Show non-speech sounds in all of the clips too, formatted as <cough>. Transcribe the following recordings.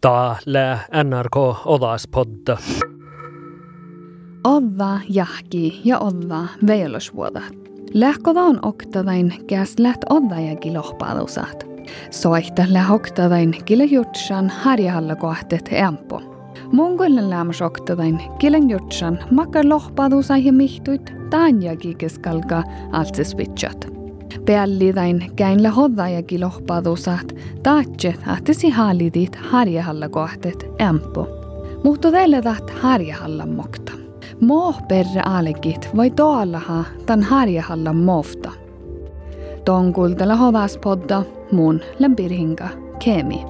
Täällä NRK Odaspodda. Ova jahki ja ova veilosvuoda. Lähkodan oktadain käs läht odajakin lohpaadusat. Soihta lähoktadain kille jutsan harjahalla kohtet empo. Mongolen lämmas oktadain killen jutsan makkar lohpaadusai ja mihtuit taanjakin keskalka switchat. Peallidain käinle hoddajakin lohpaadusat taatse ahtesi haalidit harjahalla kohtet empo. Mutta teille taht harjahallan mokta. Moo perre alekit voi toallaha tan harjahallan mofta. Tonkultella hodaspodda mun lempirhinka Kemi.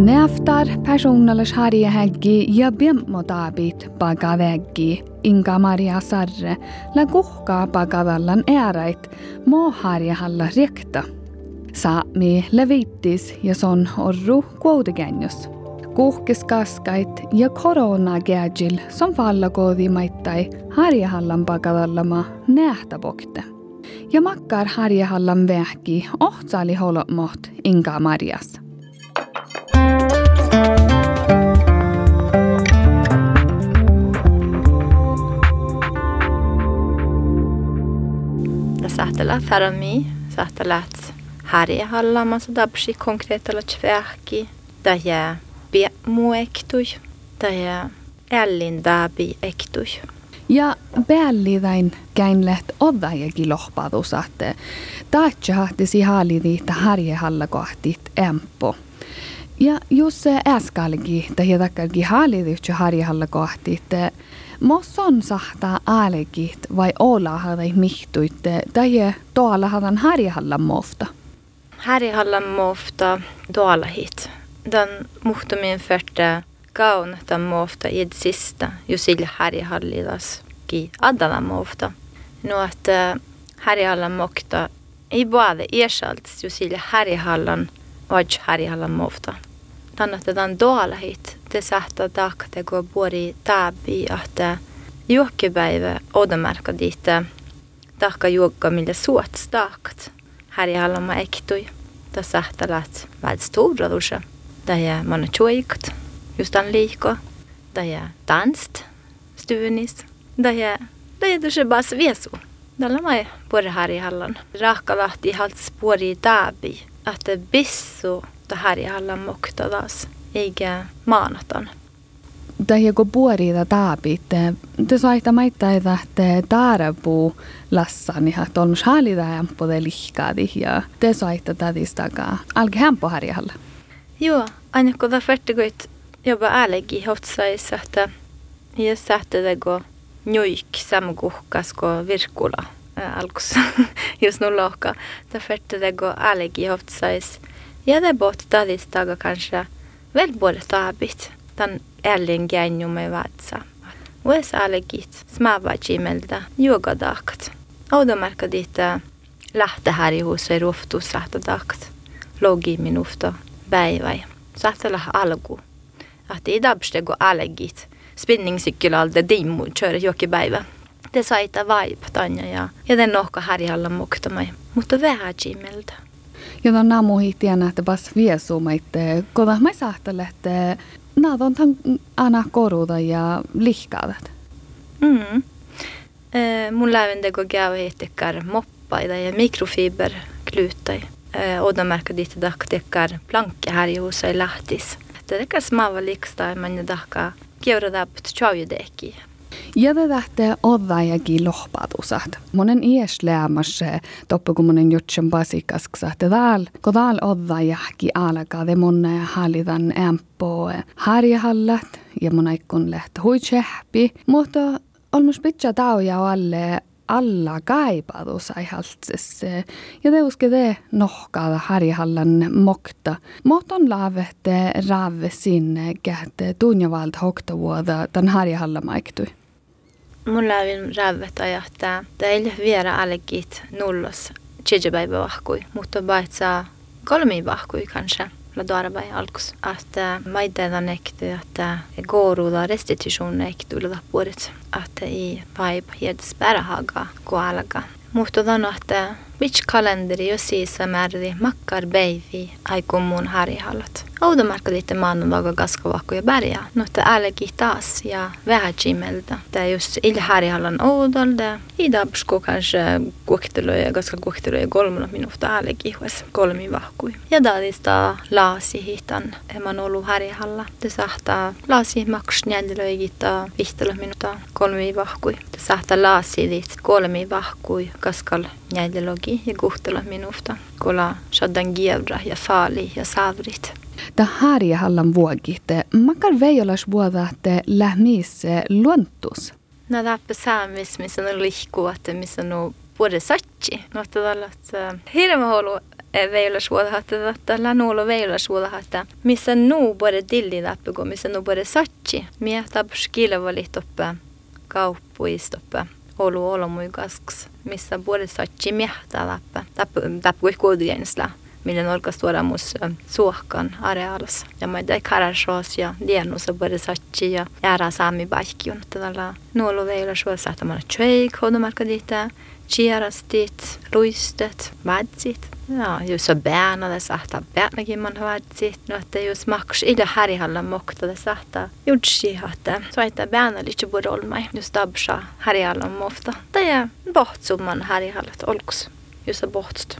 Neaftar personalles harjahäggi ja biemmodabit pagaväggi Inga Maria Sarre la kuhkaa pagadallan äärait moo harjahalla rekta. Saami levittis ja son orru kuotegänjos. Kuhkes kaskait ja korona gägil som falla koodi maittai harjahallan pagadallama nähtäbokte. Ja makkar harjahallan vähki ohtsali holomot Inga Marias. Sahtela farami, sahtelat harja hallamassa dabsi konkreettalla tvähki, ja piemu ektui, ja ällin dabi ektui. Ja päällidain käinlet odajakin lohpaadusahte. Taatsa hahtisi haalidiita harjehalla kohtit empo. Ja jos se äskalgi, tai takkalgi haalidiitsa harjehalla kohtit, Mosson sahtaa aalekit vai olla hadai mihtuitte tai tuolla hadan harjahallan mofta? Harjahallan mofta tuolla hit. Den muhtumin förte gaun den mofta i det sista jusille harjahallidas ki addana mofta. Nu att harjahallan mokta i både ersalts jusille harjahallan och harjahallan mofta. Den att den det saattaa taakata, kun puori taabi, että juokkipäivä odomarka diitä taakka juokka, millä suot staakat. Här i Hallamma ektui. Det saattaa läht väldigt stora dusa. Där är man tjoikt, just an liiko. Där är danst, stunis. Där är, där är dusa bara svesu. Tällä mä puori här i Hallan. Raakka lahti halt spori taabi. Att det bissu det här i Hallan moktadas eikä maanatan. Tai kun puorita taapit, te saita maittaa, että taarapuu lassani, että on halida hämppo de lihkaadi ja te saita tadistakaa. Alki hämppo harjalla. Joo, aina kun tämä färtigoit jopa äälegi hotsais, että <laughs> ja sähtä tego njuik samkuhkas ko virkula alkus just nu lohka. Tämä färtigo äälegi hotsais. Ja det bort tadistaga kanske Taabit, tan älin gänjumme vatsa. Ues alegit, smaavajimelda, juogadakt. Audomarka diitä lähte här i huset ruoftu sahtadakt. Logi minufta päiväi. Sahtala algu. Att i dabstego alegit. Spinningsykelalde dimmu köra joki päivä. Det saita vaip tanja ja, ja den nohka harjalla muktamai. Mutta vähäjimelda. Ja då namu hittiän että bas viesumaitte, koda mä sahtele, että naad on tan ana koruda ja lihkaadat. Mm. Eh, mun lävendego käy hittikar moppaida ja mikrofiberklutai. Eh, odomärka ditt daktekar planke här i husa i lahtis. Det är smava liksta, men dahka kiura dapt tjavjudeki. Ja det lähtee oddajakin lohpatusat. Monen ies läämässä toppu kun monen jutsen pasikasksa. Te tääl, kun tääl oddajahki alkaa, te monne hallitan ämppo harjahallat ja monen kun lähtee huitsehpi. Mutta olmus pitkä tauja alle alla kaipatus aihaltses. Ja te uske te nohkaada harjahallan mokta. Mohton laavette raave sinne kähte tunjavalta hoktavuoda tämän harjahallan maiktui. Mulla on ajattaa, että ei vielä allegit nullos tjejepäivä vahkui, mutta vaitsaa kolmi vahkui kanssa. la darba alkus. Att maidedan ekty, että goruda restitution ulla puolet. Att i vibe heds bärahaga kualaga. Mutta on, että which kalenderi jo siis määräti makkar beivi aikumun harjahallat. Oudomarkka liitte maanantaga kaskavakku ja bärja. No että äälegi taas ja vähäjimeltä. Tämä just illa harjahallan oudolta. I dabsko kanske kuokteluja, koska kuokteluja kolmana minuutta äälegi hues kolmi vahkui. Ja daadista laasi hitan eman ollut harjahalla. Te sahtaa laasi maks njäljelöigitä vihtelo minuutta kolmi vahkui. Te sahtaa laasi liit kolmi vahkui kaskal njäljelogi ja kuhtela minusta. Kola shaddan gievra ja faali ja savrit. Ta harja hallan vuogit. Makar veijolas vuodat lähmis luontus. No läppä saamis, missä on lihku, että missä on vuode satsi. No että tällä hirveä holu veijolas vuodat, että tällä nuolo veijolas vuodat, että missä nu både dilli läppä, missä nu både satsi. Mietä skilva lihtoppe olu olomui kasks, missä satsi miehtä läppä. Läppä kuin kuitenkin millä olkas tuoda suohkan arealas. Ja mä ei karashoos ja liennussa både satsi ja jäädä saami baikkiun. Tällä nuolu veillä suossa, että mä olen diitä, chiarastit, luistet, vadsit. Ja, just så bärnade sahta bärnakin man vadsit. No, että just maks illa härihalla moktade sahta judsi hahta. Så että bärna lite både olmai. Just dabsa härihalla mofta. Det är bohtsumman härihallat olks. Just bohtst.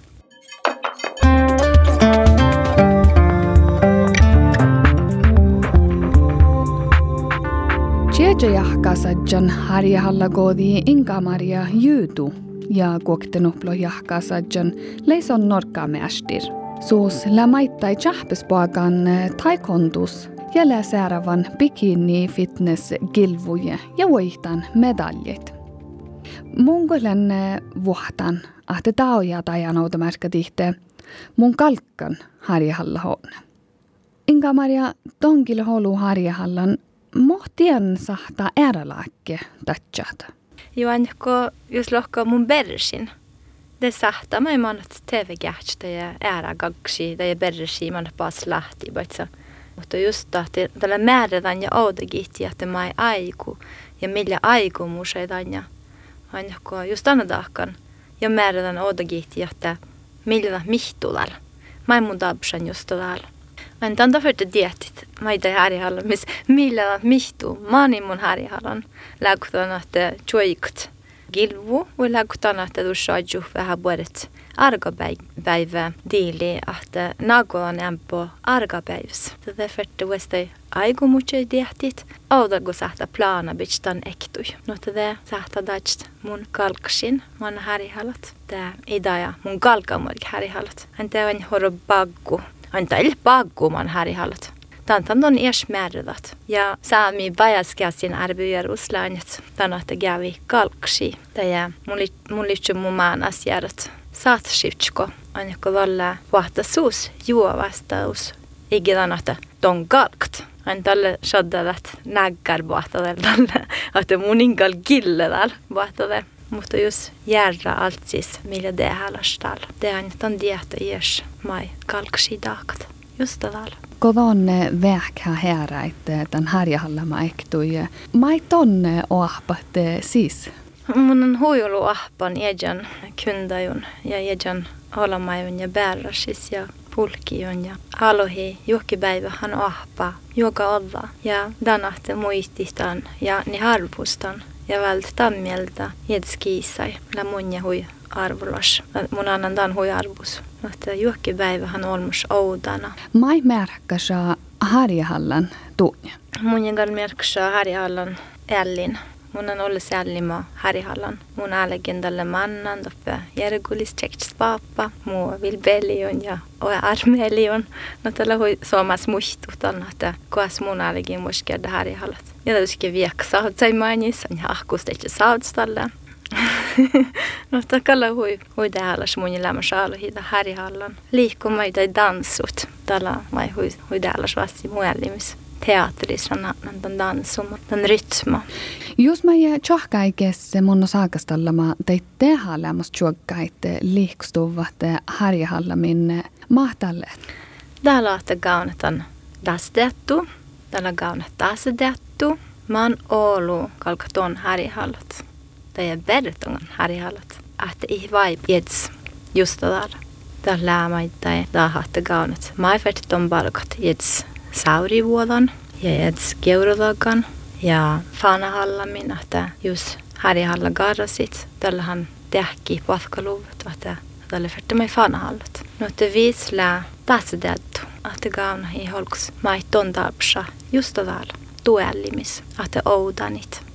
Jahkasajjan harjahalla koodi Inka Maria Jyytu ja kuoktenuplo jahkasajjan leison norkkaameastir. Suus lämaittai jahpespoakan taikondus ja läsäärävän bikini fitness gilvuje ja voihtan medaljet. Mungolen vuohtan, ahte taoja tajanoutamärkä tihte, mun kalkkan harjahalla hoon. Inka Maria tonkil holu harjahallan mohtien sahta äärälaakke tatsata. Juanko jos lohko mun bersin. Det sahta mä manat TV-gähtstä ja äärägagsi ja bersi man pas lahti baitsa. Mutta just että tällä määrätään ja oudagit ja että mä aiku ja millä aiku museidan ja aina just anna tahkan ja määrätään oudagit ja että millä mihtulalla. Mä mun tabsan just täällä. Men tanta förte dietit. Mä itä harjahallan, miss millä mihtu. Maani mun harjahallan. Läkutan, että chuikt. Gilvu, ja läkutan, että du saaju vähän vuodet argapäivä diili, että nagoan empo argapäivs. Tätä förte vuostei aiku muche dietit. Audago sahta plana bitstan ektui. No tätä sahta dajst mun kalksin, mun harjahallat. Tää idaja mun kalkamorg harjahallat. Hän teevän horo baggu. Anta il pagguman härihallat. Tantan on ies määrädat. Ja saami vajaskäsin arvioida uslaanjat. Tänätä kävi kalksi. Tämä mun liittyy mun maan asiarat. Saatsivtsko. Anjako valla vahta suus juo vastaus. Ikinä että ton kalkt. Hän tälle shaddalat näggar tälle. <laughs> Että mun inkal kille tälle. Mutta jos järra allt siis, millä det halastal. Det on tan dieta ies mai kalksi daakat. Just tällä. Kovonne vähkä herra, että tämän harjahalla mä ektui. Mai tonne oahpat siis? Mun on huijulu ahpan ejan kundajun ja ejan olamajun ja bärrasis ja pulkion ja alohi hän ahpa joka olla ja danahte muististan ja ni harpustan ja välttää mieltä jetskiisai la munja hui arvolas. Mun annan dan hui arvus. Mutta juokkipäivähän on olmus oudana. Mai märkäsa harjahallan tuunja. Mun jengal märkäsa harjahallan ällin. Mun on ollut sällima harjahallan. Mun alegendalle mannan toppe järgulis tsekts paappa. Muu vilbelion ja oe armelion. No tällä hui suomas muistutan, että kuas mun alegin muiskerda harjahallat. Ja täytyy viekka saavutsa mainis. Ja ahkusta itse saavutstalle. <laughs> no takalla hui hui täällä mun elämä saalo hita harjahallan. Liikkumai tai danssut. Tällä mai hui hui täällä vasti muellimis teatterissa tämän danssun, tämän rytma. Jos mä jää tjohkaikessa mun saakastallama teit tehdä lämmas tjohkait liikstuvat harjahallamin mahtalle. Täällä on kaunetan dastettu. Täällä kaunet dastettu. Man olu kalkaton harihallot. Tai vertongan harihallot. Että ei vai pieds just täällä. Täällä tahatte kaunet. Maifert on palkat jeds saurivuodan ja jeds geurolagan ja fanahallamin, että just harihalla garrasit. Tällähän tehki patkaluvut, että tälle färte mig fanahallut. No että viislää tässä dettu, että gauna i holks maitton tarpsa just täällä tuellimis, että oudanit.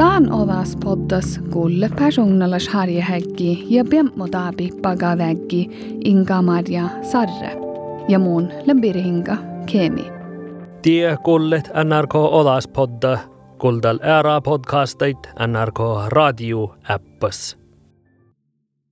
Tämän odas poddas kulle personalas harjehäkki ja piemmotabi pagaväggi Inga Maria Sarre ja muun lembirihinga Kemi. Tie kullet NRK Odas podda kuldal ära podcastait NRK radio appas.